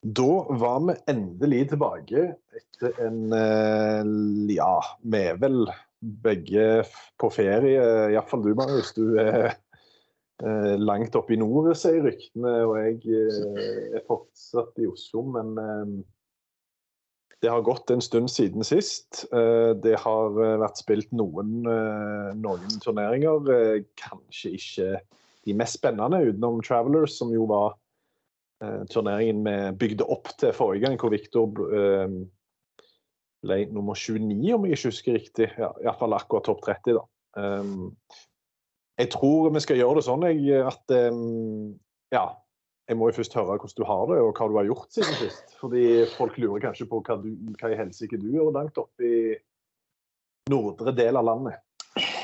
Da var vi endelig tilbake etter en eh, Ja, vi er vel begge på ferie. Iallfall du, Marius. Du er eh, langt oppe i nord, sier ryktene. Og jeg eh, er fortsatt i Oslo, men det har gått en stund siden sist. Det har vært spilt noen, noen turneringer. Kanskje ikke de mest spennende, utenom Travelers, som jo var eh, turneringen vi bygde opp til forrige gang, hvor Viktor eh, ble nummer 29, om jeg ikke husker riktig. Ja, Iallfall akkurat topp 30, da. Um, jeg tror vi skal gjøre det sånn jeg, at um, Ja, jeg må jo først høre hvordan du har det, og hva du har gjort siden sist. Fordi folk lurer kanskje på hva, du, hva i helsike du gjør langt oppe i nordre del av landet.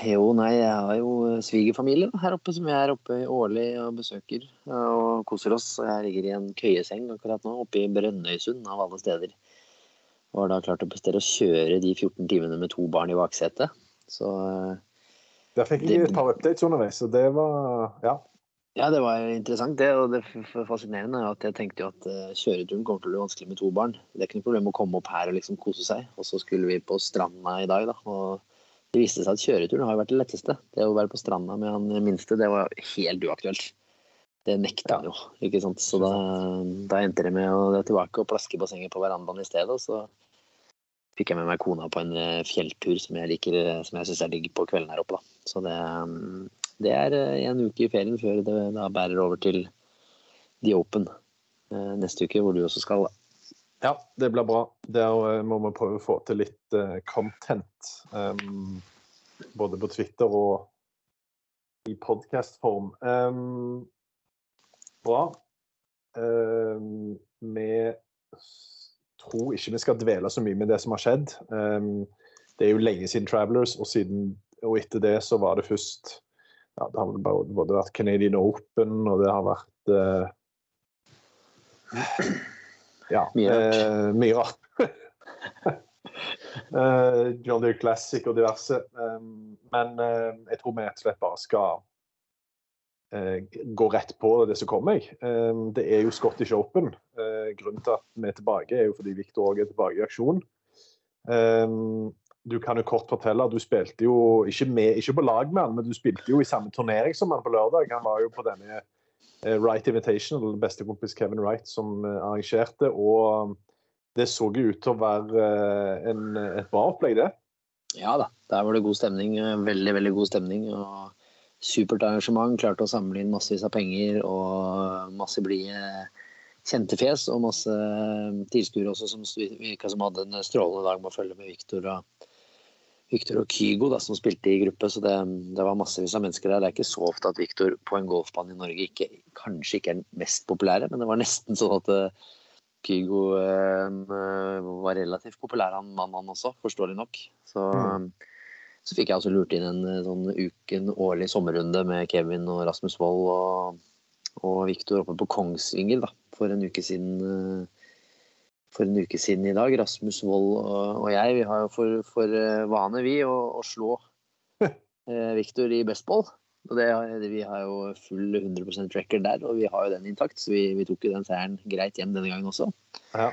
Jo, nei, jeg har jo svigerfamilie her oppe som jeg er oppe årlig og besøker og koser oss. Jeg ligger i en køyeseng akkurat nå, oppe i Brønnøysund av alle steder. Og har da klart å prestere å kjøre de 14 timene med to barn i baksetet. Så eh, Der fikk jeg et par updates underveis, og det var Ja. ja, det var interessant det. Og det fascinerende er at jeg tenkte jo at eh, kjøreturen kommer til å bli vanskelig med to barn. Det er ikke noe problem å komme opp her og liksom kose seg. Og så skulle vi på stranda i dag, da. Og det viste seg at kjøreturen har vært det letteste. Det å være på stranda med han minste, det var helt uaktuelt. Det nekta han jo, ikke sant. Så da, da endte det med å dra tilbake og plaske i bassenget på verandaen i stedet. Og så fikk jeg med meg kona på en eh, fjelltur som jeg liker, eh, som jeg syns er digg på kvelden her oppe, da. Så det, mm, det er eh, en uke i ferien før det da bærer over til The Open neste uke, hvor du også skal. Ja, det blir bra. Der eh, må vi prøve å få til litt eh, content. Um, både på Twitter og i podkastform. Um, bra. Um, vi tror ikke vi skal dvele så mye med det som har skjedd. Det er jo lenge siden Travelers, og, siden, og etter det så var det først ja, Det har både vært Canadian Open, og det har vært eh, ja, Mye rart. eh, mye rart. Eh, John Deere Classic og diverse. Um, men eh, jeg tror vi rett og slett bare skal eh, gå rett på det som kommer. Det er jo Scottish Open. Eh, grunnen til at vi er tilbake, er jo fordi Victor òg er tilbake i aksjon. Du kan jo kort fortelle at du spilte jo ikke, med, ikke på lag med han, men du spilte jo i samme turnering som han på lørdag. Han var jo på denne eh, Wright Invitational, bestekompis Kevin Wright som eh, arrangerte. og det så jo ut til å være eh, en, et bra opplegg, det. Ja da, der var det god stemning. eh, Veldig, veldig god stemning. og Supert arrangement. Klarte å samle inn massevis av penger og masse blide kjente fjes. Og masse tilskuere også som virka som hadde en strålende dag med å følge med Viktor og, Victor og Kygo, da, som spilte i gruppe. Så det, det var massevis av mennesker der. Det er ikke så ofte at Victor på en golfbane i Norge ikke, kanskje ikke er den mest populære, men det var nesten sånn at uh, Kygo uh, var relativt populær, han mannen også, forståelig nok. Så, så fikk jeg også lurt inn en eh, sånn uken årlig sommerrunde med Kevin og Rasmus Wold og og Victor oppe på Kongsvinger da, for en uke siden. eh, For en uke siden i dag. Rasmus Wold og, jeg vi har jo for, for eh, vane, vi, å, å slå eh, Viktor i bestball. Og det, det- vi har jo full 100% record der, og vi har jo den intakt. Så vi, vi tok jo den seieren greit hjem denne gangen også. Ja.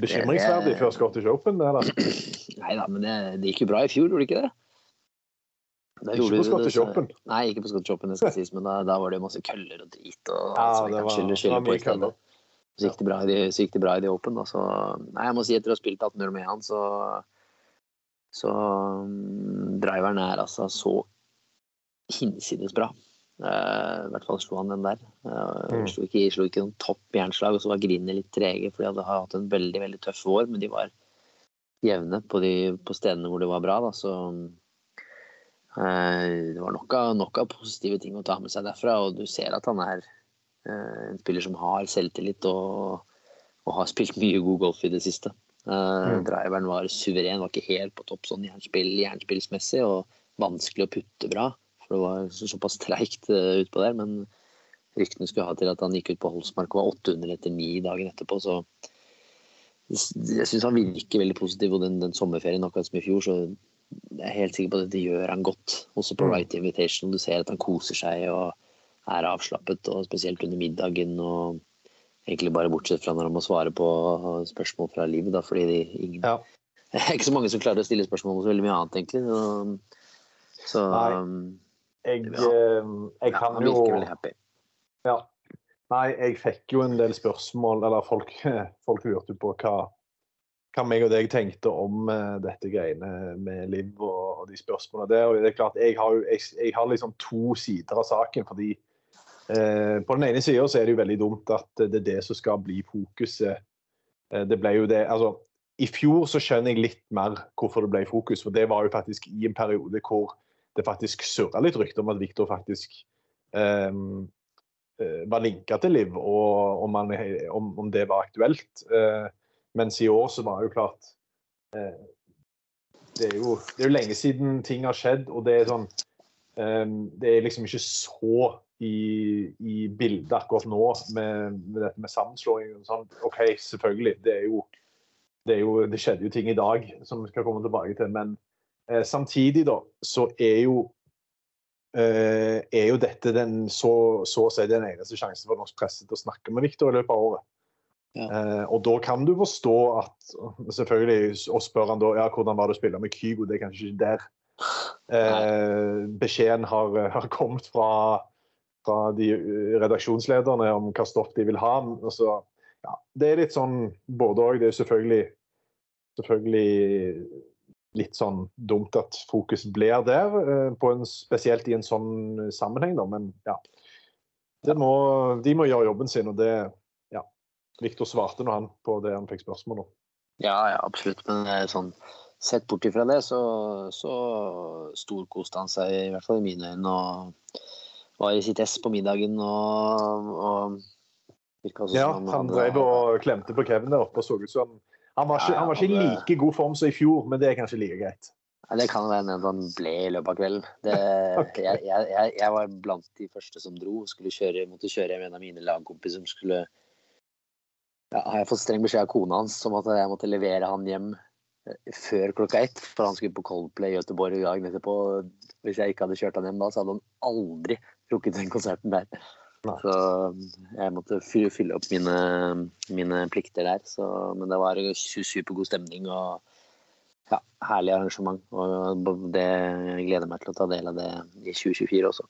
Bekymringsverdig før Scottish Open, det da. Nei da, men det, det gikk jo bra i fjor, gjorde det ikke det? Da Ikke på Scottish Open. Nei, ikke på Scottish Open, det skal sies, men da, da var det jo masse køller og drit og Ja, som vi kan var- skylde, på i stedet. Så gikk, det bra i de, så det bra i de Open, da. Så nei, jeg må si etter å ha spilt 18 hull med han, så så um, driveren er altså så hinsides bra. Uh, I hvert fall slo han den der. Uh, Mm. slo, ikke, slo ikke noen topp jernslag, og så var grinene litt trege, for de hadde hatt en veldig veldig tøff vår, men de var jevne på, de, på stedene hvor det var bra. Da, så uh, det var nok av, nok av positive ting å ta med seg derfra, og du ser at han er en spiller som har selvtillit og, og har spilt mye god golf i det siste. Eh, Mm. Driveren var suveren, var ikke helt på topp sånn jernspill, jernspillsmessig, og vanskelig å putte bra. For det var så, såpass treigt uh, utpå der. Men ryktene skulle ha til at han gikk ut på Holsmark og var 800 etter ni dagen etterpå. Så jeg syns han virker veldig positiv. Og den, den sommerferien, akkurat som i fjor, så jeg er helt sikker på at det gjør han godt. Også på Mm. Right Invitation. Du ser at han koser seg og er avslappet, og spesielt under middagen. og Egentlig bare bortsett fra når han må svare på spørsmål fra livet, da, fordi de, ingen, Ja. det er ikke så mange som klarer å stille spørsmål om så veldig mye annet, egentlig. Så, så. Jeg, Ja. eh, jeg ja, kan han jo. Ja. Nei, jeg fikk jo en del spørsmål, eller folk, folk lurte på hva, hva meg og deg tenkte om eh, dette greiene med Liv og, og de spørsmålene der. Og det er klart, jeg har, jo, jeg, jeg har liksom to sider av saken. fordi på den ene sida er det jo veldig dumt at det er det som skal bli fokuset. Eh, det ble jo det, altså I fjor så skjønner jeg litt mer hvorfor det ble fokus. For det var jo faktisk i en periode hvor det faktisk surra litt rykter om at Viktor faktisk eh, eh, var linka til Liv, og om, han, om, om det var aktuelt. Eh, mens i år så var det jo klart eh, det, er jo, det er jo lenge siden ting har skjedd, og det er sånn eh, Det er liksom ikke så i, i bildet akkurat nå med, med dette med sammenslåing. Sånn. OK, selvfølgelig. Det, jo, det, jo, det skjedde jo ting i dag som vi skal komme tilbake til. Men eh, samtidig, da, så er jo eh, er jo dette den, så, så å si den eneste sjansen for norsk presse til å snakke med Viktor i løpet av året. Ja. Eh, og da kan du forstå at selvfølgelig, Og spør han da ja, hvordan var det å spille med Kygo, det er kanskje ikke der. Eh, beskjeden har, har kommet fra, fra de eh, redaksjonslederne om hva stoff de vil ha. Altså, ja, det er litt sånn både òg. Det er selvfølgelig, selvfølgelig litt sånn dumt at fokus blir der, eh, en, spesielt i en sånn sammenheng, da. Men ja. Må, de må gjøre jobben sin, og det ja. Viktor svarte nå han på det han fikk spørsmål om. Ja, ja, absolutt. Men eh, sånn, sett bort ifra det, så, så storkoste han seg, i hvert fall i mine øyne, og var i sitt ess på middagen og, og Ja, han drev og klemte på Kevin der oppe og så ut som han var, ikke, Ja, han var ikke i like god form som i fjor, men det er kanskje like greit. Ja, det kan være at han ble i løpet av kvelden. Det, okay. jeg, jeg, jeg, jeg var blant de første som dro. Skulle kjøre, måtte kjøre hjem en av mine lagkompiser som skulle ja, Har jeg fått streng beskjed av kona hans om at jeg måtte levere han hjem eh, før klokka ett, for han skulle på Coldplay i Göteborg dagen etterpå. Hvis jeg ikke hadde kjørt han hjem da, så hadde han aldri rukket den konserten der. Så jeg måtte fylle, opp mine, mine plikter der. Så, men det var su- supergod stemning og ja, herlig arrangement. Og det, jeg gleder meg til å ta del av det i 2024 også.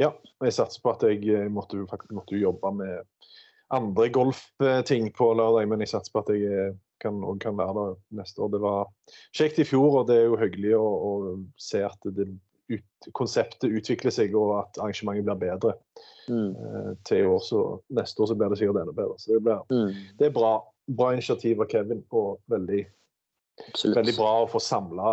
Ja, og jeg satser på at jeg måtte, faktisk måtte jobbe med andre golfting på lørdag, men jeg satser på at jeg eh, kan, kan være der neste år. Det var kjekt i fjor, og det er jo hyggelig å, å se at det ut, konseptet utvikler seg, og at arrangementet blir bedre. Mm. Uh, til i år, så neste år så blir det sikkert enda bedre. Så det, blir, Mm, det er bra. Bra initiativ av Kevin, og veldig, absolutt. veldig bra å få samla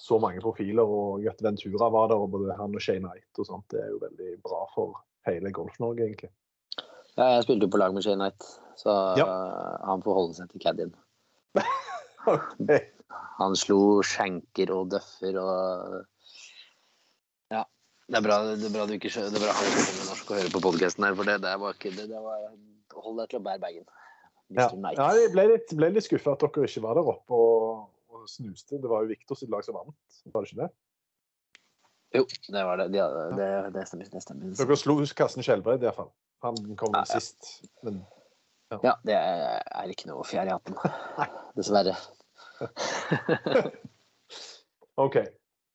så mange profiler. Og at Ventura var der, og både han og Shane Knight og sånt. Det er jo veldig bra for hele Golf-Norge, egentlig. Ja, jeg spilte jo på lag med Shane Knight, så Ja. han får holde seg til caddien. okay. Han slo skjenker og døffer og. Det er bra, det er bra du ikke skjønner, det er bra han ikke skjønner norsk og hører på podkasten her, for det der var ikke det, det var, Hold deg til å bære bagen. Ja. Ja jeg ble litt, ble litt skuffa at dere ikke var der oppe og, og snuste. Det var jo Viktor sitt lag som vant, var det ikke det? Jo, det var det. Ja, det, det stemmer. Det stemmer. Dere slo Karsten Skjelbred iallfall. Han kom Ja, ja. sist. Men Ja, det er ikke noe fjær i hatten. Dessverre. OK.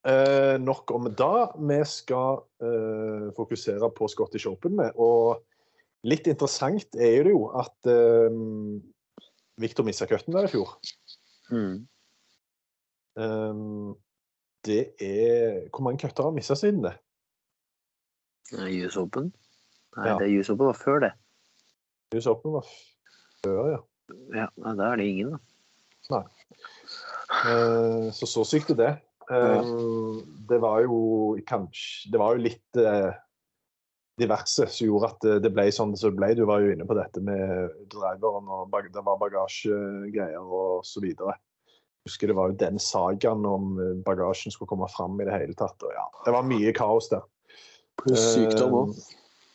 Eh, nok om det. Vi skal eh, fokusere på Scottish Open med. Og litt interessant er det jo at eh, Viktor mista cutten der i fjor. Mm. Eh, det er Hvor mange cutter har han mista siden det? US Open? Nei, Ja. det US Open var før det. US Open var før, ja. Ja, Da er det ingen, da. Eh, så så sykt er det. Eh, det var jo kanskje Det var jo litt eh, diverse som gjorde at det- ble sånn som det ble. Du var jo inne på dette med driveren og bag det var bagasjegreier og så videre. Jeg husker det var jo den sagaen om eh, bagasjen skulle komme fram i det hele tatt. Og ja, det var mye kaos der. Pluss sykdom òg.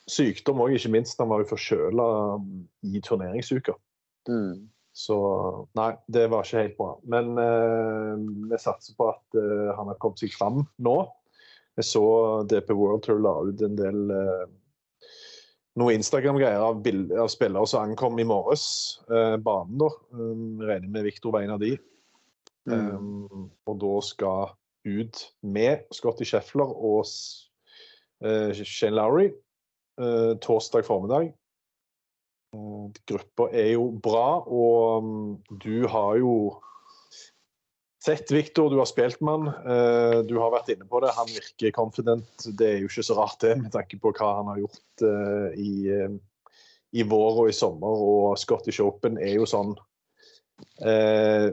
Sykdom òg, ikke minst. Han var jo forkjøla i turneringsuka. Mm. Så nei, det var ikke helt bra. Men eh, vi satser på at eh, han har kommet seg fram nå. Jeg så DP World Tour la ut en del eh, noe Instagram-greier av, av spillere som ankom i morges. Eh, banen, da. Um, regner med Viktor var en av de. Mm. Um, og da skal ut med Scotty Scheffler og eh, Shane Lowry uh, torsdag formiddag. Eh, Gruppa er jo bra, og um, du har jo sett Viktor, du har spilt med han. eh, Du har vært inne på det. Han virker confident. Det er jo ikke så rart det, med tanke på hva han har gjort eh, i, eh, i vår og i sommer. Og Scottish Open er jo sånn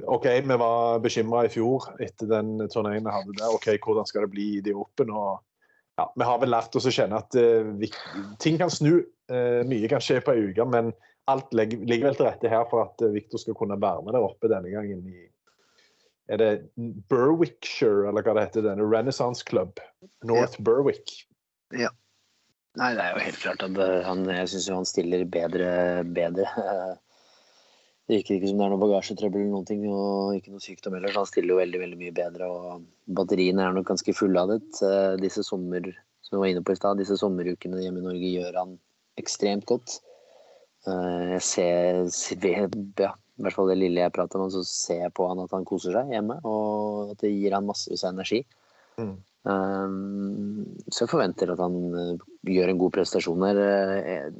OK, vi var bekymra i fjor etter den turneen vi hadde der. OK, hvordan skal det bli i de Open? Og ja, vi har vel lært oss å kjenne at vi, ting kan snu. Mye kan skje på ei uke, men alt ligger vel til rette her for at eh, Victor skal kunne være med der oppe denne gangen i Er det Berwickshire, eller hva det heter? Denne Renaissance Club. North Berwick. Ja. Nei, det er jo helt klart at eh, han, jeg syns han stiller bedre, bedre. Det virker ikke som det er noe bagasjetrøbbel eller noen ting, og ikke noe sykdom heller, så han stiller jo veldig veldig mye bedre. og Batteriene er nok ganske fulladet. Eh, Disse sommer, som vi var inne på i stad, disse sommerukene hjemme i Norge gjør han ekstremt godt. Eh, Jeg ser, ser ja, i hvert fall det lille jeg prater om, så ser jeg på han at han koser seg hjemme, og at det gir han massevis av energi. Mm. Um, så jeg forventer at han uh, gjør en god prestasjon her. Uh,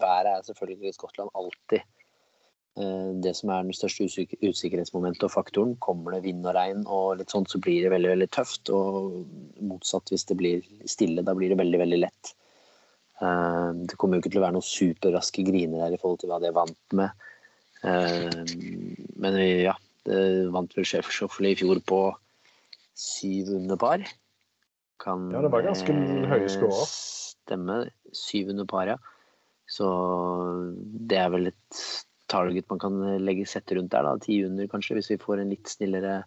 været er selvfølgelig i Skottland alltid uh, det som er den største usyk usikkerhetsmomentet og faktoren. Kommer det vind og regn og litt sånt, så blir det veldig veldig tøft. Og motsatt hvis det blir stille, da blir det veldig veldig lett. Uh, det kommer jo ikke til å være noen superraske griner der i forhold til hva de er vant med. Uh, men ja, det vant vel Sjef Schoffele i fjor på syv under par. Kan Ja, det var ganske eh, høye scorer. Stemme. Syv under par, ja. Så det er vel et target man kan legge sette rundt der, da. Ti under, kanskje, hvis vi får en litt snillere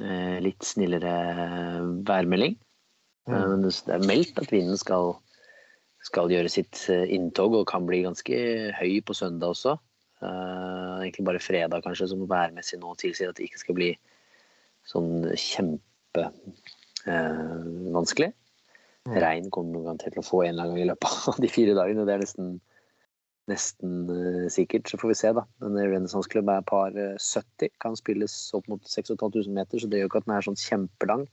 eh, Litt snillere værmelding. Mm. Eh, Men det er meldt at vinden skal, skal gjøre sitt eh, inntog og kan bli ganske høy på søndag også. Eh, egentlig bare fredag kanskje som værmessig nå tilsier at det ikke skal bli sånn kjempe Uh, vanskelig. Mm. Regn kommer man til å få en eller annen gang i løpet av de fire dagene. Det er nesten, nesten uh, sikkert. Så får vi se, da. En Renaissance Club er par eh, 70. Kan spilles opp mot 6500 meter, så det gjør ikke at den er sånn kjempelang.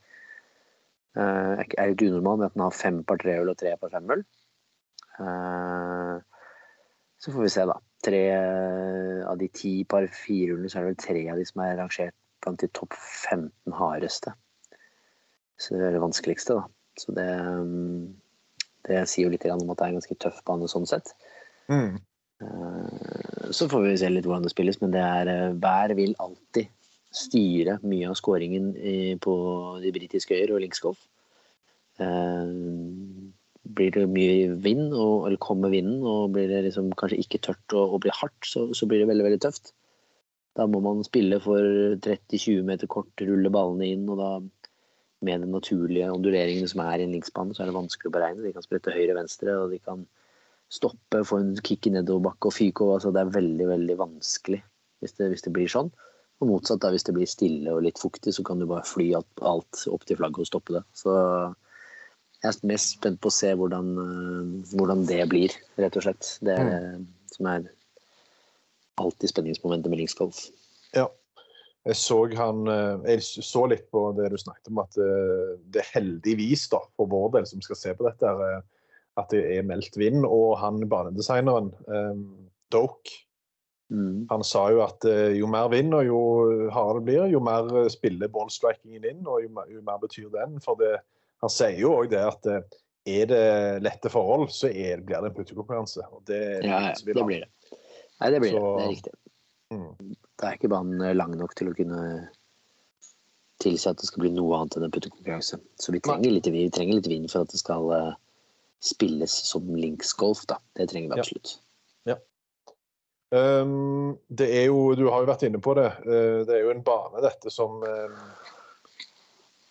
Uh, er litt unormal med at den har fem par trehull og tre par femhull. Eh, så får vi se, da. Tre eh, av de ti par firehjulene, så er det vel tre av de som er rangert blant de topp 15 hardeste. Så det er det vanskeligste, da. Så det, mm, det sier jo litt om at det er en ganske tøff bane sånn sett. Mm. Eh, Så får vi se litt hvordan det spilles, men det er eh, vær vil alltid styre mye av skåringen på de britiske øyer og linksgolf. Blir det mye vind, og, eller kommer vinden, og blir det liksom kanskje ikke tørt og, og blir hardt, så, så blir det veldig, veldig tøft. Da må man spille for 30-20 meter kort, rulle ballene inn, og da med den naturlige onduleringene som er i en linksbane, så er det vanskelig å beregne. De kan sprette høyre venstre, og de kan stoppe, få en kick i nedoverbakke og fyke over. Altså det er veldig, veldig vanskelig hvis det, hvis det blir sånn. Og motsatt, da, hvis det blir stille og litt fuktig, så kan du bare fly alt opp til flagget og stoppe det. Så jeg er mest spent på å se hvordan, eh, hvordan det blir, rett og slett. Det er det mm. som er alltid spenningsmomentet med linksgolf. Ja. Jeg så, han, eh, jeg så litt på det du snakket om, at eh, det er heldigvis da, for vår del som skal se på dette, at det er meldt vind. Og han banedesigneren, Doke, Mm. Han sa jo at jo mer vind og jo hardere det blir, jo mer eh, spiller ballstrikingen inn, og jo, jo, mer betyr den. For det, han sier jo òg det at uh, er det lette forhold, så er, blir det en puttekonkurranse. Det, ja, ja, det blir det. Nei, det blir så, det. Det er riktig. Mm. Det er ikke banen lang nok til å kunne tilsi at det skal bli noe annet enn en puttekonkurranse. Så vi trenger, litt, vi trenger litt vind for at det skal uh, spilles som linksgolf, da. Det trenger vi absolutt. Ja. Um, det er jo, Du har jo vært inne på det. Uh, det er jo en bane dette som um,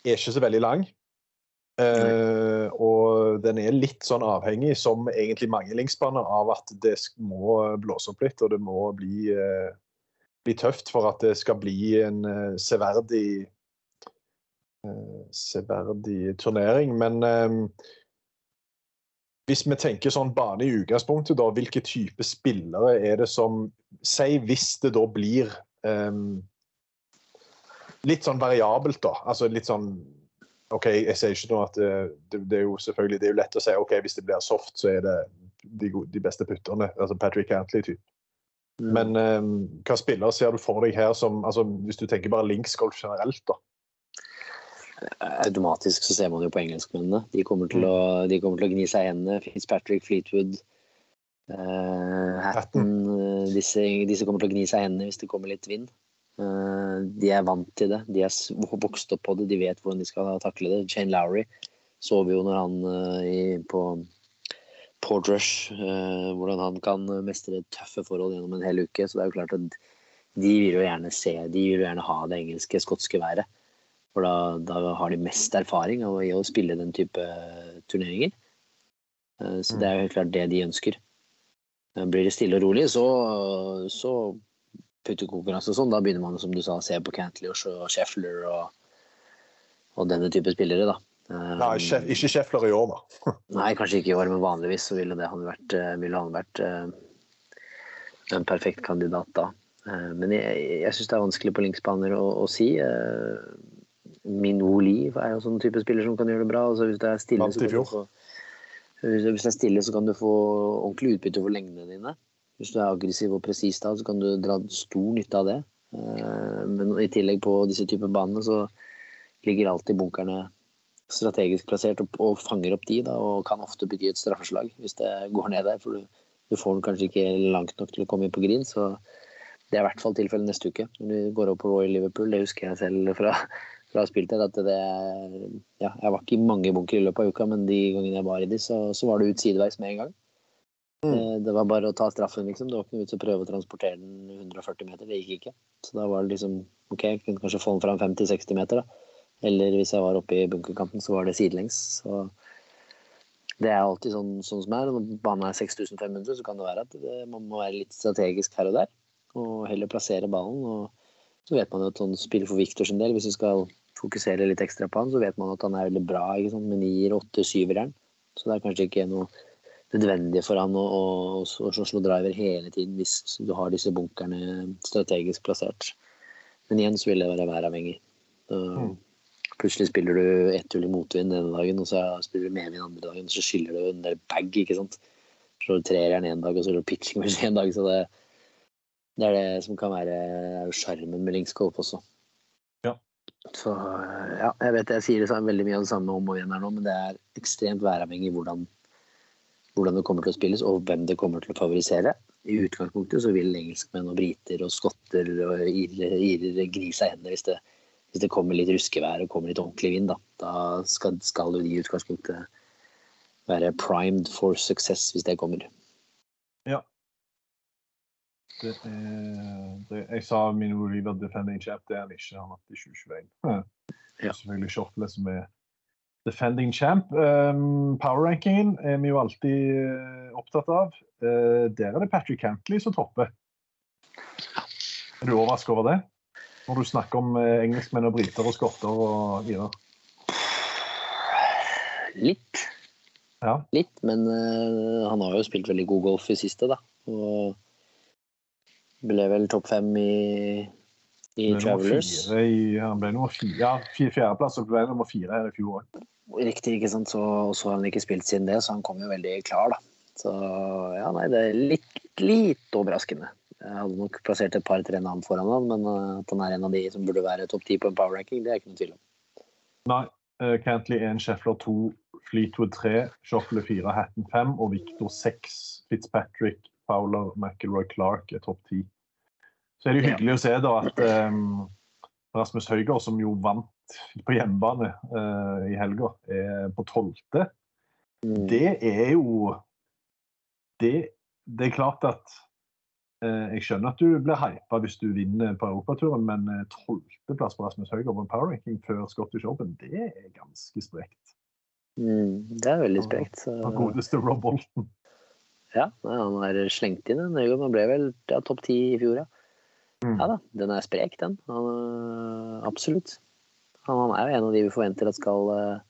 er ikke så veldig lang. Uh, og den er litt sånn avhengig, som egentlig mange linksbaner, av at det må blåse opp litt, og det må bli, uh, bli tøft for at det skal bli en severdig severdig turnering. Men hvis vi tenker sånn bane i utgangspunktet, da, hvilke type spillere er det som Si hvis det da blir um, litt sånn variabelt, da. Altså litt sånn OK, jeg sier ikke noe at eh, det, det, er jo selvfølgelig det er jo lett å si OK, hvis det blir soft, så er det de, de beste putterne. Altså Patrick Antley-type. Mm. Men um, hva spillere ser du for deg her som altså Hvis du tenker bare linksgolf generelt, da? automatisk så ser man jo på engelskmennene. De kommer til, mm. å, de kommer til å gni seg i hendene. Fitzpatrick, Fleetwood, uh, Hatton disse, disse, kommer til å gni seg i hendene hvis det kommer litt vind. Uh, de er vant til det. De er vokst opp på det. De vet hvordan de skal takle det. Jane Lowry så vi jo når han i, på Portrush, hvordan han kan mestre tøffe forhold gjennom en hel uke. Så det er jo klart at de vil jo gjerne se, de vil jo gjerne ha det engelske, skotske været. For da, da, har de mest erfaring i å spille den type turneringer. Eh, så det er jo helt klart det de ønsker. Eh, blir det stille og rolig, så, så puttekonkurranse og sånn, da begynner man som du sa, å se på Cantley og Sheffler og, og, denne type spillere, da. Nei, ikke Sheffler i år, da. Nei, kanskje ikke i år, men vanligvis så ville, det han vært, eh, ville han vært en perfekt kandidat da. Men jeg, jeg syns det er vanskelig på linksbaner å, å si. Minoli er jo sånn type spiller som kan gjøre det bra. Altså, hvis det er stille, så kan du få, hvis det er stille, så kan du få ordentlig utbytte for lengdene dine. Hvis du er aggressiv og presis da, så kan du dra stor nytte av det. Eh, men i tillegg på disse typer banene så ligger alltid bunkerne strategisk plassert og, og fanger opp de, da, og kan ofte bety et straffeslag hvis det går ned der. For du, du får den kanskje ikke langt nok til å komme inn på green. Så det er i hvert fall tilfellet neste uke. Når du går opp på Royal Liverpool, det husker jeg selv fra fra spilltid at det Ja, jeg var ikke i mange bunker i løpet av uka, men de gangene jeg var i de, så, så var det ut sideveis med en gang. Mm. Eh, det var bare å ta straffen, liksom. Det var ikke noe vits å prøve å transportere den 140 meter. Det gikk ikke. Så da var det liksom OK, jeg kunne kanskje få den fram 50-60 meter, da. Eller hvis jeg var oppe i bunkerkanten, så var det sidelengs. Så det er alltid sånn, sånn som er. Når banen er 6500, så kan det være at det, man må være litt strategisk her og der. Og heller plassere ballen. og så vet man jo at sånn spiller for Victor sin del, hvis du skal fokusere litt ekstra på han, så vet man at han er veldig bra ikke sant? med nier, åtte, syveren. Så det er kanskje ikke noe nødvendig for han å, å, å, å slå driver hele tiden hvis du har disse bunkerne strategisk plassert. Men igjen så vil det være væravhengig. Mm. Plutselig spiller du ett hull i motvind denne dagen, og så spiller du medvind andre dagen, og så skiller du en del bag. ikke sant? Slår du treeren en dag, og så slår du pitching en dag. så det det er det som kan være sjarmen med linksgolf også. Ja. Så ja, jeg vet jeg sier det veldig mye av det samme om og igjen her nå, men det er ekstremt væravhengig hvordan, hvordan det kommer til å spilles, og hvem det kommer til å favorisere. I utgangspunktet så vil engelskmenn og briter og skotter og irer gni seg hendene hvis, hvis, det kommer litt ruskevær og kommer litt ordentlig vind. Da, da skal, skal jo de i utgangspunktet være primed for success hvis det kommer. Ja, det er, det, jeg sa min River Defending Chap, det er han ikke. Han er i 2021. Ja. Selvfølgelig Shortless som er defending champ. Um, Power-rankingen er vi jo alltid uh, opptatt av. Uh, der er det Patrick Cantley som topper. Er du overrasket over det? Når du snakker om uh, engelskmenn og briter og skotter og videre? Litt. Ja. Litt, men han har jo spilt veldig god golf i siste, da. Og ble vel topp fem i i Travelers. I, han ble nummer fire, fire fjerdeplass og ble nummer fire her i fjor òg. Riktig, ikke sant. Så, så har han ikke spilt siden det, så han kom jo veldig klar, da. Så ja, nei, det er litt, litt overraskende. Jeg hadde nok plassert et par-tre navn foran han, men uh, at han er en av de som burde være topp ti på en power ranking, det er ikke noe tvil om. Nei. Uh, Cantley 1, Sheffler 2, Fleetwood 3, Shoffler 4, Hatton 5 og Victor 6. Fitzpatrick, Fowler, McIlroy Clark er topp 10. Så er det jo hyggelig å se da at um, Rasmus Høygaard, som jo vant på hjemmebane uh, i helga, er på tolvte. Mm. Det er jo det, det, er klart at uh, Jeg skjønner at du blir hypa hvis du vinner på europaturen, men tolvteplass på Rasmus Høygaard på en power ranking før Scottish Open, det er ganske sprekt. Mm, det er veldig sprekt. Så... Den godeste Rob Bolton. Ja, han har slengt inn en Høygaard. Han ble vel ja, topp ti i fjor, ja. Mm. Ja da, den er sprek, den. Han, øh, absolutt. Han, han, er jo en av de vi forventer at skal, øh,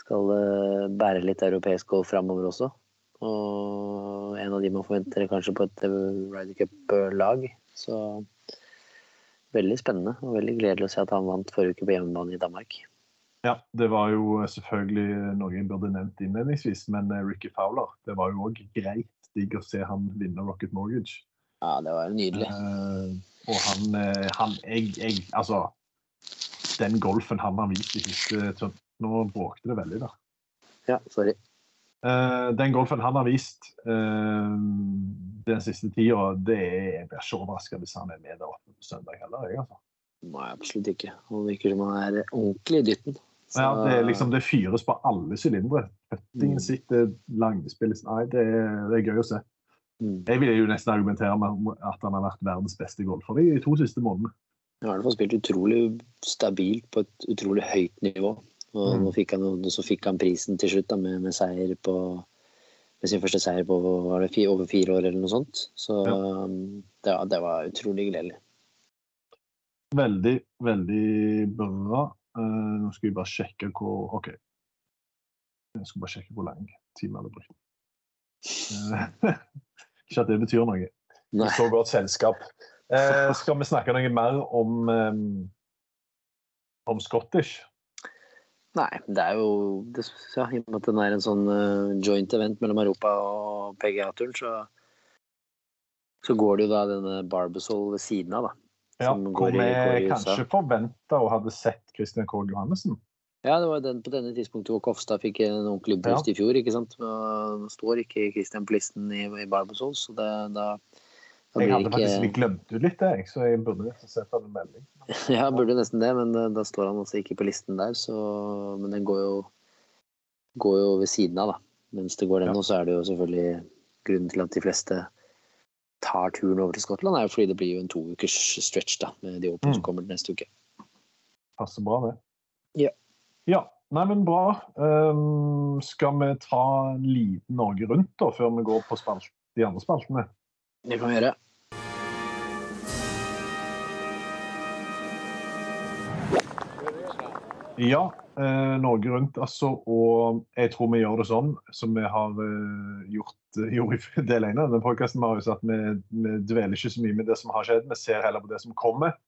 skal øh, bære litt europeisk golf framover også. Og en av de man forventer kanskje på et Ryder Cup-lag. Så veldig spennende og veldig gledelig å se at han vant forrige uke på hjemmebane i Danmark. Ja, det var jo selvfølgelig noe jeg burde nevnt innledningsvis, men Ricky Fowler Det var jo òg greit digg å se han vinne Rocket Mortgage. Ja, det var nydelig. Uh, og han, uh, han jeg, jeg, Altså, den golfen han har vist i siste Nå bråkte det veldig, da. Ja, sorry. Uh, den golfen han har vist den siste tida, det er, jeg blir ikke overraska hvis han er med der oppe på søndag heller. Jeg, altså. Nei, absolutt ikke. Han virker som han er ordentlig i dytten. Så... Ja, det, er liksom, det fyres på alle sylindere. Puttingen mm. sitter, langspillet Nei, det er, det er gøy å se. Mm. Jeg vil jo nesten argumentere med at han har vært verdens beste golfer i de to siste månedene. Han har i hvert fall spilt utrolig stabilt på et utrolig høyt nivå. Og mm. fikk han, så fikk han prisen til slutt da, med, med, seier på med sin første seier på over fire år eller noe sånt. Så ja. Um, det, det, var utrolig gledelig. Veldig, veldig bra. Uh, nå skal vi bare sjekke hvor OK. Jeg skal bare sjekke hvor lang timen hadde brukt. Ikke at det betyr noe. Nei. Så godt selskap. Eh, skal vi snakke noe mer om, um, om Scottish? Nei, det er jo det, ja, I og med at den er en sånn uh, joint event mellom Europa og PGA-turen, så, så går det jo da denne Barbasol ved siden av, da. Ja, hvor vi kanskje forventa og hadde sett Christian K. Johannessen. Ja, det var den, på denne tidspunktet hvor Kofstad fikk en ordentlig boost ja. i fjor. ikke sant? Nå står ikke Christian på listen i, i Barbosol, så det, da, da Jeg hadde ikke... faktisk glemt det litt, jeg, så jeg burde nesten sett en melding. ja, burde nesten det, men da, da står han altså ikke på listen der. Så, men den går jo, går jo ved siden av, da. Mens det går den ja. nå, så er det jo selvfølgelig grunnen til at de fleste tar turen over til Skottland, er jo fordi det blir jo en to ukers stretch da, med de åpne mm. som kommer neste uke. Passer bra, det. Ja. Ja, nei, men bra. Um, skal vi ta en liten Norge rundt da, før vi går på spalt, de andre spaltene? Det kan vi gjøre. Ja, eh, Norge Rundt, altså. Og jeg tror vi gjør det sånn som vi har eh, gjort, gjort i del én av denne podkasten. Vi, vi dveler ikke så mye med det som har skjedd, vi ser heller på det som kommer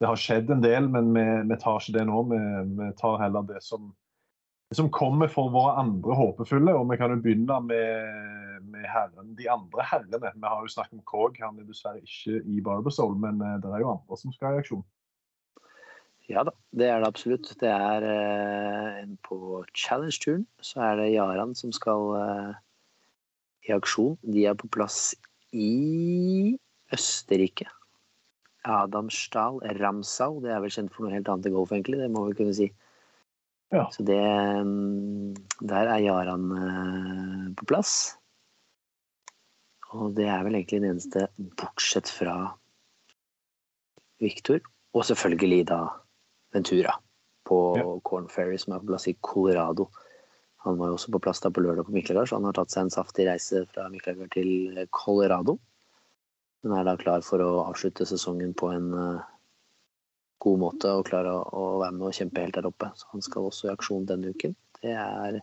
det har skjedd en del, men vi, vi tar ikke det nå. Vi, vi tar heller det som, det som, kommer for våre andre håpefulle. Og vi kan jo begynne med, med herren, de andre herrene. Vi har jo snakket om Krog. Han er dessverre ikke i Barbersoul, men uh, det er jo andre som skal i aksjon. Ja da, det er det absolutt. Det er eh, på challenge-turen så er det Jaran som skal eh, i aksjon. De er på plass i Østerrike. Adamsdal Ramsau. Det er vel kjent for noe helt annet i golf, egentlig. Det må vi kunne si. Ja. Så det mm, Der er Jaran eh, på plass. Og det er vel egentlig den eneste, bortsett fra Victor. Og selvfølgelig da Ventura på Ja. Corn Ferry, som er på plass i Colorado. Han var jo også på plass da på lørdag på Miklagard, så han har tatt seg en saftig reise fra Miklagard til Colorado. Men er da klar for å avslutte sesongen på en eh, god måte og klare å, være med og kjempe helt der oppe. Så han skal også i aksjon denne uken. Det er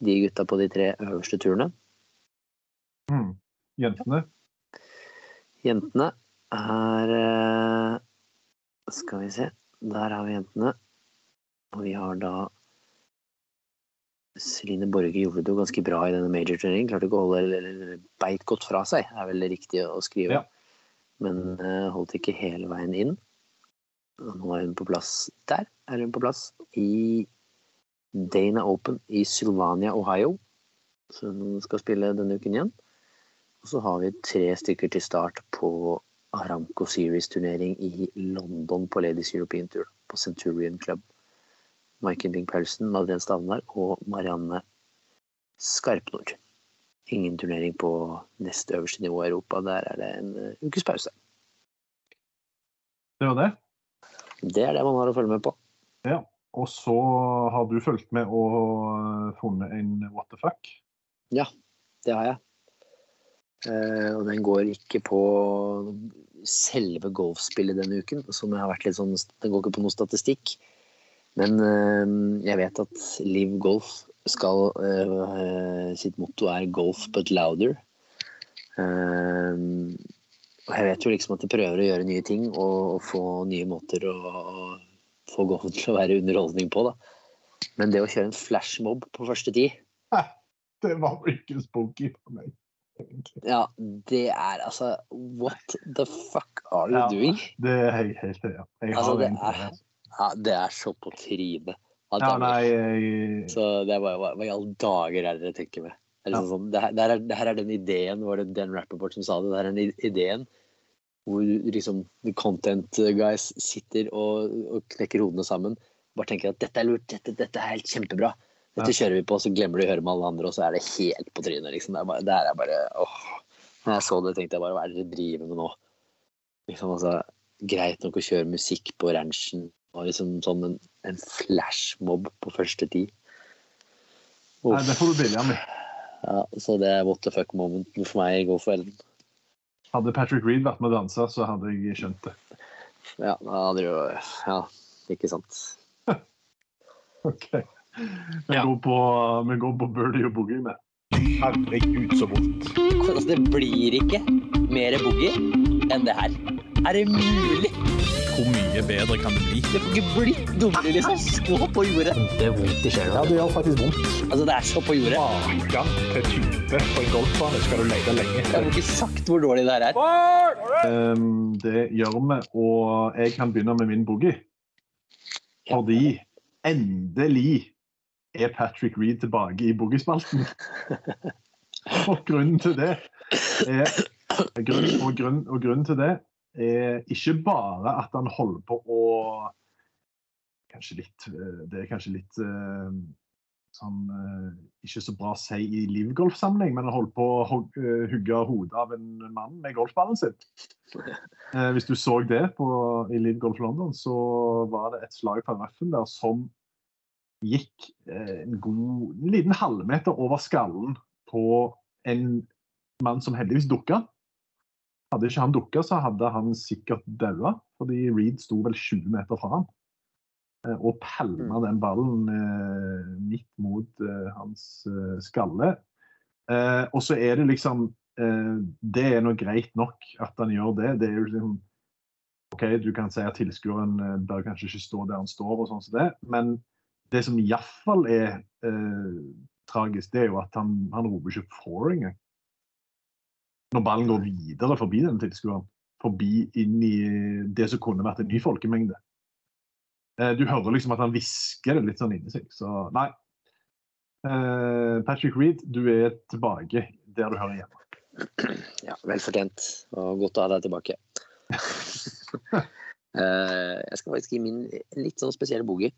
de gutta på de tre øverste turene. Mm. Jentene. Jentene er eh, Skal vi se. Der har vi jentene. Og vi har da Celine Borge gjorde det jo ganske bra i denne major-turneringen. Klarte ikke å holde eller, beit godt fra seg, er vel riktig å skrive. Ja. Men uh, holdt ikke hele veien inn. Og nå er hun på plass der. Er hun på plass i Dana Open i Sylvania, Ohio. Så hun skal spille denne uken igjen. Og så har vi tre stykker til start på Aramco Series-turnering i London på Ladies European Tour. På Centurion Club. Maiken Bing Paulsen, Madeleine Stavnar og Marianne Skarpnord. Ingen turnering på nest øverste nivå i Europa. Der er det en eh, ukes pause. Det var det. Det er det man har å følge med på. Ja. Og så har du fulgt med og eh, funnet en what the fuck. Ja, det har jeg. Uh, og den går ikke på selve golfspillet denne uken, som har vært litt sånn Den går ikke på noe statistikk. Men eh, jeg vet at Liv Golf skal eh, Sitt motto er 'golf but louder'. Eh, og jeg vet jo liksom at de prøver å gjøre nye ting og, og få nye måter å, å få golfen til å være underholdning på, da. Men det å kjøre en flashmob på første tid Det var vel ikke spooky for meg. egentlig. Ja, det er altså What the fuck are you Ja. doing? Det er helt, helt ja. Jeg Jeg Altså, har det en er, det. Ja, det er så på trynet. Ja, nei, Så det er bare hva, i alle dager er det dere tenker med? Er det, Ja. sånn, sånn, det, her, det, her er, det her er den ideen, var det Dan Rappaport som sa det, det her er den ideen hvor liksom content guys sitter og, og knekker hodene sammen. Bare tenker at dette er lurt, dette, dette er helt kjempebra. Dette kjører vi på, så glemmer du å høre med alle andre, og så er det helt på trynet. liksom. Det, er bare, det her er bare åh. Når jeg så det, tenkte jeg bare hva er det dere driver med nå? Liksom, altså, greit nok å kjøre musikk på ranchen og liksom sånn en, en flashmob på første tid. nei, det får du billig av meg. Ja, så det er what the fuck momenten for meg i for Ellen. Hadde Patrick Reed vært med og dansa, så hadde jeg skjønt det. Ja, da hadde det jo Ja, ikke sant. Ok. Vi, Ja. går, på, vi går på birdie og boogie med. Herregud, så vondt. Altså, det blir ikke mer boogie enn det her. Er det mulig? Hvor mye bedre kan det bli? Det får ikke blitt dummere, liksom. Så på jordet. Det er vondt i sjela. det gjør faktisk vondt. Altså, det er så på jordet. Maken til type på en golfbane skal du lete lenge Jeg får ikke sagt hvor dårlig det her er. Um, det gjør vi, og jeg kan begynne med min boogie. Fordi endelig er Patrick Reed tilbake i boogiespalten. Og grunnen til det er grunn, og, grunn, og grunnen til det er ikke bare at han holder på å Kanskje litt eh, Det er kanskje litt eh, sånn eh, Ikke så bra å si i livgolfsammenheng, men han holder på å eh, hugge hodet av en mann med golfballen sin. Eh, hvis du så det på, i Livgolf London, så var det et slag på røffen der som gikk eh, en god en liten halvmeter over skallen på en mann som heldigvis dukka. Hadde ikke han dukka, så hadde han sikkert daua, fordi Reed sto vel 20 meter fra ham. Eh, Og pælma den ballen eh, midt mot eh, hans eh, skalle. Eh, og så er det liksom eh, Det er nå greit nok at han gjør det. Det er jo liksom OK, du kan si at tilskueren bør kanskje ikke stå der han står, og sånn som det, men det som iallfall er eh, tragisk, det er jo at han, han roper ikke 'for' engang. Når ballen går videre forbi den tilskueren. Forbi inn i det som kunne vært en ny folkemengde. Eh, du hører liksom at han hvisker det litt sånn inni seg. Så nei. Eh, Patrick Reed, du er tilbake der du hører hjemme. Ja, vel fortjent. Og godt å ha deg tilbake. Eh, jeg skal faktisk gi min litt sånn spesielle boogie.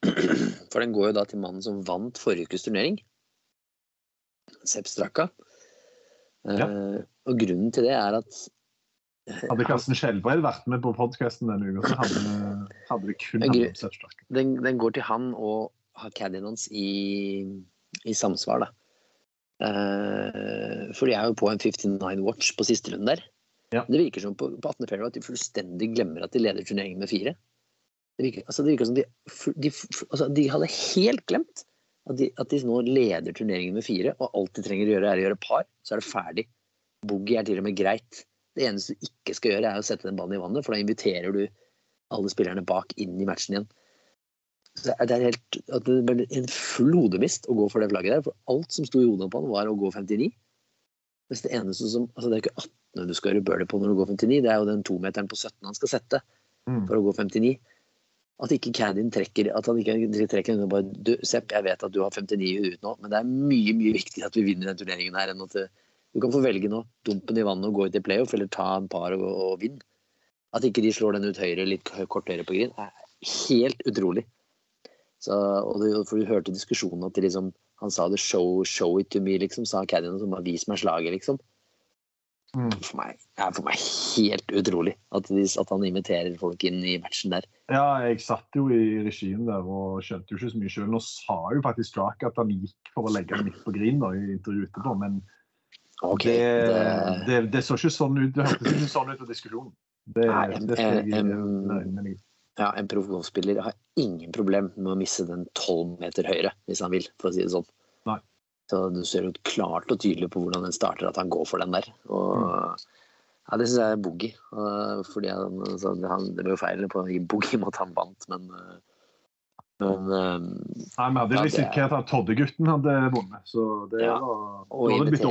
For den går jo da til mannen som vant forrige ukes turnering. Sepp Straka. Eh, Ja. Og grunnen til det er at Hadde Karsten Skjelbred vært med på podkasten denne uka, så hadde, hadde det kun handlet om Sepp Den, den går til han og har caddien hans i, i samsvar, da. Uh, for de er jo på en 59 watch på siste runde der. Ja. Det virker som på, på 18. februar at de fullstendig glemmer at de leder turneringen med fire. Det virker, altså det virker som de, de, altså de hadde helt glemt at de, at de nå leder turneringen med fire, og alt de trenger å gjøre, er å gjøre par, så er det ferdig. Boogie er til og med greit. Det eneste du ikke skal gjøre, er å sette den ballen i vannet, for da inviterer du alle spillerne bak inn i matchen igjen. Så det er- helt at det ble en flodemist å gå for det flagget der. For alt som sto i hodet på han, var å gå 59. Mens det eneste som Altså, det er ikke 18 du skal gjøre birdie på når du går 59, det er jo den tometeren på 17 han skal sette Mm. for å gå 59. At ikke Canyon trekker At han ikke trekker og bare du, Sepp, jeg vet at du har 59 i huet nå, men det er mye mye viktigere at vi vinner den turneringen her enn at du kan få velge nå. Dumpen i vannet og gå ut i playoff, eller ta en par og, og vinne. At ikke de slår den ut høyre, litt kort høyre på green, er helt utrolig. Så, og du, for du hørte diskusjonen at liksom, han sa det 'show, show it to me', liksom, sa caddien, som bare 'vis meg slaget', liksom. Mm. For meg, er for meg helt utrolig at, de, at han inviterer folk inn i matchen der. Ja, jeg satt jo i regien der og skjønte jo ikke så mye sjøl. Nå sa jo faktisk Straka at han gikk for å legge den midt på grin da, i intervjuet etterpå, men okay, det, det- det, det så ikke sånn ut. Det hørtes ikke sånn ut på diskusjonen. Det, Nei, em- det skal jeg. Ja, en proff golfspiller har ingen problem med å misse den tolv meter høyre, hvis han vil, for å si det sånn. Så du ser jo klart og tydelig på hvordan den starter, at han går for den der. Og ja, det syns jeg er boogie. Fordi han, altså, det- han, det ble jo feil på en gi boogie med at han vant, men uh, Men um, Nei, Vi hadde Ja, ikke risikert at Todde-gutten hadde vunnet, så det Ja. var å, var blitt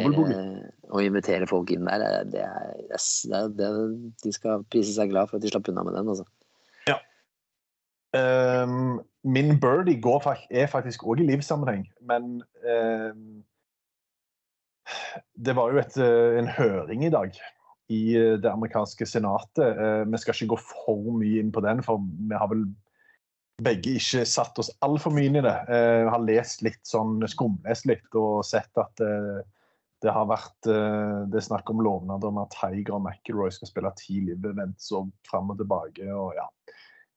å invitere folk inn der, eh, det er, yes, det er, det er, de skal prise seg glad for at de slapp unna med den. altså. Ehm, min birdie går, er faktisk òg i livssammenheng, men eh, Det var jo et, eh, en høring i dag i eh, det amerikanske senatet. Eh, vi skal ikke gå for mye inn på den, for vi har vel begge ikke satt oss altfor mye inn i det. Eh, har lest litt sånn, skumlest litt og sett at eh, det har vært eh, det er snakk om lovnader om at Tiger og McIlroy skal spille ti live-events og fram og tilbake. og ja,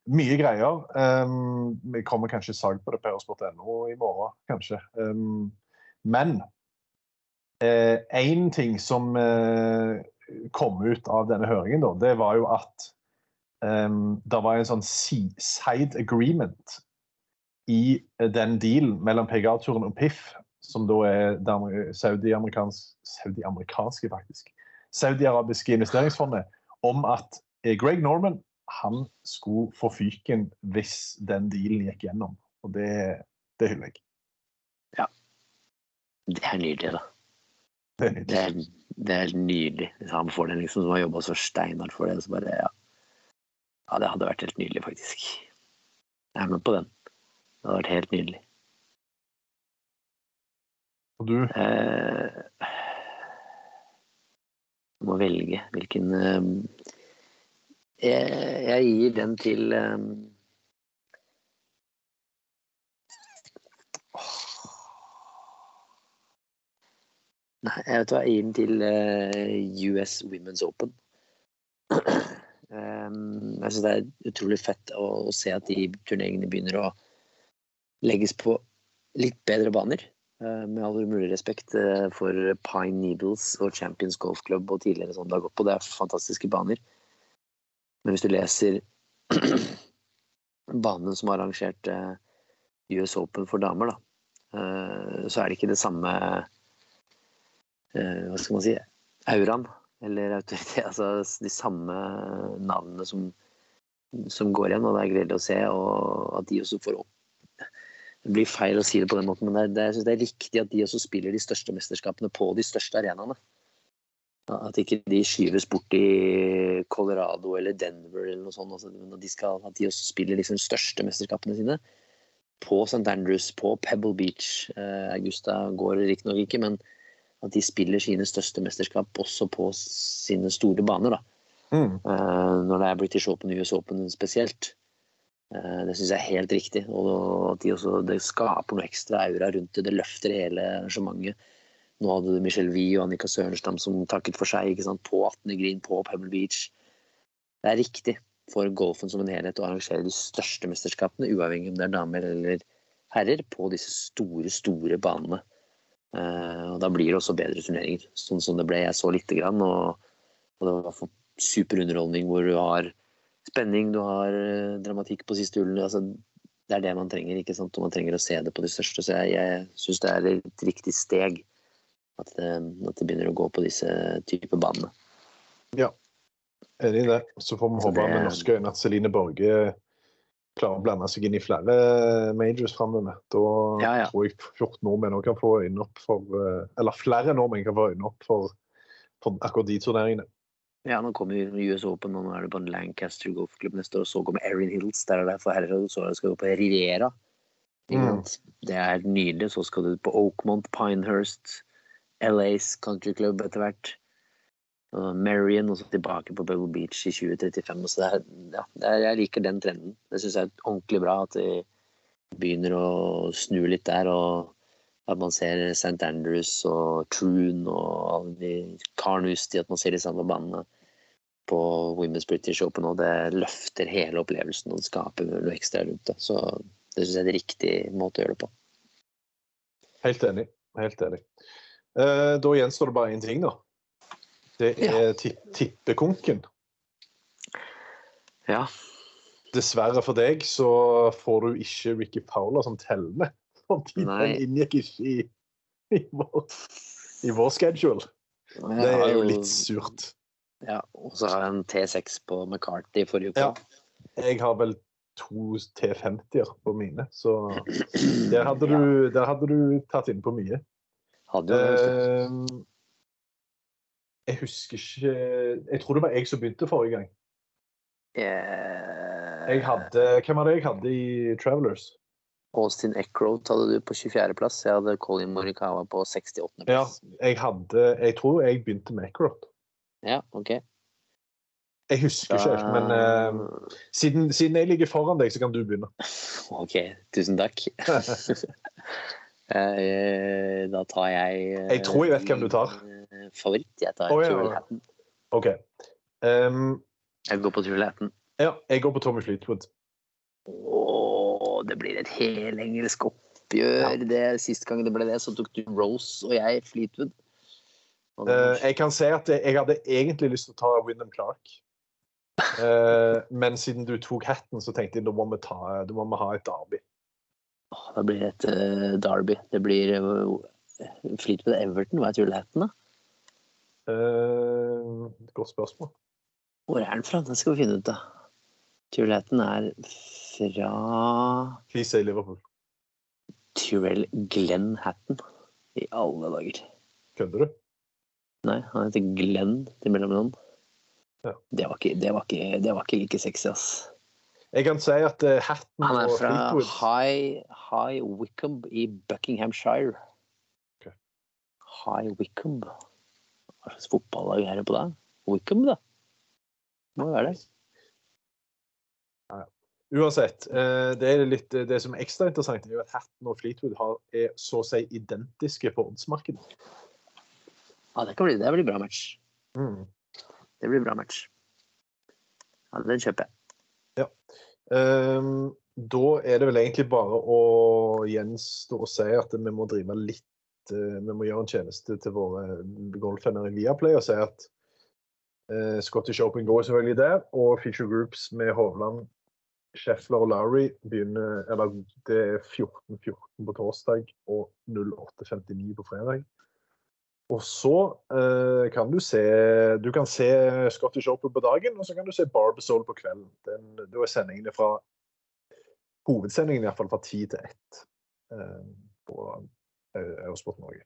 Mye greier. Um, vi kommer kanskje sak på det på eurosport.no i morgen, kanskje. Um, men én ting som eh, kom ut av denne høringen, da, det var jo at um, det var en sånn side agreement i eh, den dealen mellom PGA-turen og PIF, som da er det saudi-amerikanske saudi-amerikanske, faktisk, saudi-arabiske investeringsfondet, om at eh, Greg Norman han skulle få fyken hvis den dealen gikk gjennom. Og det, det hyller jeg. Det er nydelig, da. Det er Det nydelig. er, det er nydelig. Han får den, liksom, som har jobba så steinhardt for det, så bare ja. ja. Det hadde vært helt nydelig, faktisk. Jeg er med på den. Det hadde vært helt nydelig. Og du, Eh, må velge hvilken eh, jeg, jeg gir den til eh, Nei, jeg vet hva, jeg gir den til uh, US Women's Open. Um, jeg syns det er utrolig fett å, å se at de turneringene begynner å legges på litt bedre baner. Eh, med all mulig respekt eh, for Pine Needles og Champions Golf Club og tidligere sånn det har gått på. Det er fantastiske baner. Men hvis du leser banen som har arrangert eh, US Open for damer, da, eh, så er det ikke det samme eh, Hva skal man si auraen eller autoritet. Altså de samme navnene som, som går igjen, og det er gledelig å se. Og at de også får opp Det blir feil å si det på den måten, men det det, jeg synes det er riktig at de også spiller de største mesterskapene på de største arenaene. At ikke de skyves bort i Colorado eller Denver eller noe sånt. Altså, de skal, at de også spiller liksom største mesterskapene sine på St. Andrews, på Pebble Beach. Eh, Augusta går riktignok ikke, men at de spiller sine største mesterskap også på sine store baner. da. mm, Eh, når det er British Open og US Open spesielt. Eh, det syns jeg er helt riktig. Og at de også, det skaper noe ekstra aura rundt det. Det løfter hele arrangementet. Nå hadde du Michelle Wie og Annika Sørenstam som takket for seg ikke sant? på 18. Green på Pebble Beach. Det er riktig for golfen som en helhet å arrangere de største mesterskapene, uavhengig om det er damer eller herrer, på disse store, store banene. Uh, og Da blir det også bedre turneringer, sånn som det ble. Jeg så lite grann, og, og det var for super underholdning hvor du har spenning, du har eh, dramatikk på siste hullene. Altså, det er det man trenger, ikke sant? og man trenger å se det på de største. Så jeg, jeg syns det er et riktig steg at det, at det begynner å gå på disse typer banene. Ja, enig i det. Så får vi håpe det- med norske øyne at Celine Borge klarer å blande seg inn i flere majors framover. Da Ja, ja. tror jeg 14 nordmenn kan få øynene opp for eh, Eller flere nordmenn kan få øynene opp for, for akkurat de turneringene. Ja, nå kommer US Open, og nå er det på en Lancaster golfklubb neste år. Så kommer Erin Hills, der er det for herrer, og så skal du på Riviera. Mm. Det er nydelig. Så skal du på Oakmont, Pinehurst, LAs country club etter hvert. Og Marion, og så tilbake på Bubble Beach i 2035. Så det er, ja, det er, jeg liker den trenden. Det syns jeg er ordentlig bra at de begynner å snu litt der. og at man ser St. Andrews og Troon og alle de Carnoustie, at man ser de samme banene på Women's British Open, og det løfter hele opplevelsen og skaper noe ekstra rundt det. Så det syns jeg er riktig måte å gjøre det på. Helt enig. Helt enig. Eh, da gjenstår det bare én ting, da. Det er ja. tippekonken. Ja. Dessverre for deg så får du ikke Ricky Fowler som teller med. Fordi den inngikk ikke i, i, vår, i vår schedule. Det er jo litt surt. Ja, og så har jeg en T6 på McCarthy forrige uke. Ja. Jeg har vel to T50-er på mine, så der hadde, du, der hadde du tatt inn på mye. Hadde jo det. Eh, jeg husker ikke Jeg tror det var jeg som begynte forrige gang. Eh, Jeg hadde, hvem var det jeg hadde i Travelers? Austin Eckroat hadde du på 24.-plass. Jeg hadde Colin Morikawa på 68.-plass. Ja, jeg hadde Jeg tror jeg begynte med Eckroth ja, ok. Jeg husker ikke helt, men uh, siden, siden jeg ligger foran deg, så kan du begynne. Ok, tusen takk. Eh, da tar jeg eh, Jeg tror jeg vet hvem du tar. eh, Favoritt. Jeg tar oh, ja, ja. Hatton. OK. Um, Jeg går på Hatton. ja, jeg går på Tommy Fleetwood. Åh, det blir et helengelsk oppgjør. Det, sist gang det ble det, så tok du Rose og jeg Fleetwood. Og Eh, jeg kan si at jeg hadde egentlig lyst til å ta Wyndham Clark. Uh, men siden du tok hatten, så tenkte jeg da må vi, ta, da må vi ha et derby. Åh, da blir det et uh, Derby. Det blir uh, Fleetwood Everton. Hva er Tyrrell da? Uh, godt spørsmål. Hvor er den fra? Det skal vi finne ut av. Tyrrell er fra Please say Liverpool. Turell Glenn Hatton. I alle dager. Kødder du? Nei, han heter Glenn til mellomnavn. Ja. Det, det, det var ikke like sexy, ass. Jeg kan si at eh, hatten Han er fra High, High Wycombe i Buckinghamshire. Okay. High Wycombe. Hva slags fotballag er det på da? Wycombe, da? Må jo være det. Uansett, eh, det, er litt, det som er ekstra interessant, er jo at Hatten og Fleetwood har, er så å si identiske på oddsmarkedet. Ja, det, kan bli, det blir bra match. Mm. Det blir bra match. Ja, den kjøper jeg. Ehm, da er det vel egentlig bare å gjenstå å si at vi må drive litt uh, Vi må gjøre en tjeneste til våre golfvenner i Viaplay og si at uh, Scottish Open går selvfølgelig der, og Feature Groups med Hovland, Scheffler og Lowry begynner Eller det er 14.14 på torsdag og 08.59 på fredag. Og så eh, kan du se Du kan se Scottish Open på dagen, og så kan du se Barbasol på kvelden. Den, da er sendingene fra Hovedsendingen i hvert fall fra ti til ett eh, på eh, Eurosport Norge.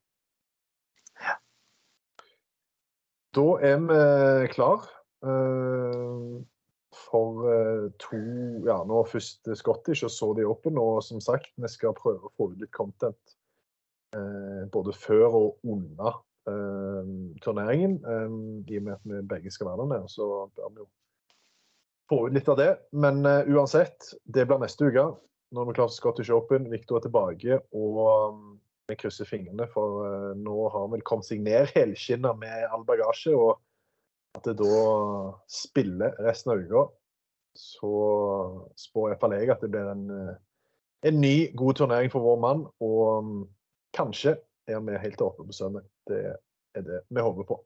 Da er vi klar eh, for eh, to Ja, nå først Scottish og så de Open. Og som sagt, vi skal prøve å få ut litt content eh, både før og under eh, turneringen. eh, I og med at vi begge skal være der så bør vi jo få ut litt av det. Men eh, uansett, det blir neste uke. når vi klarer Scottish Open. Victor er tilbake. Og um, vi krysser fingrene, for uh, nå har han vel kommet seg ned helskinna med all bagasje. Og at det da spiller resten av uka, så spår iallfall jeg at det blir en, eh, en ny, god turnering for vår mann. Og um, kanskje er vi helt åpne på søndag. Det er det vi håper på.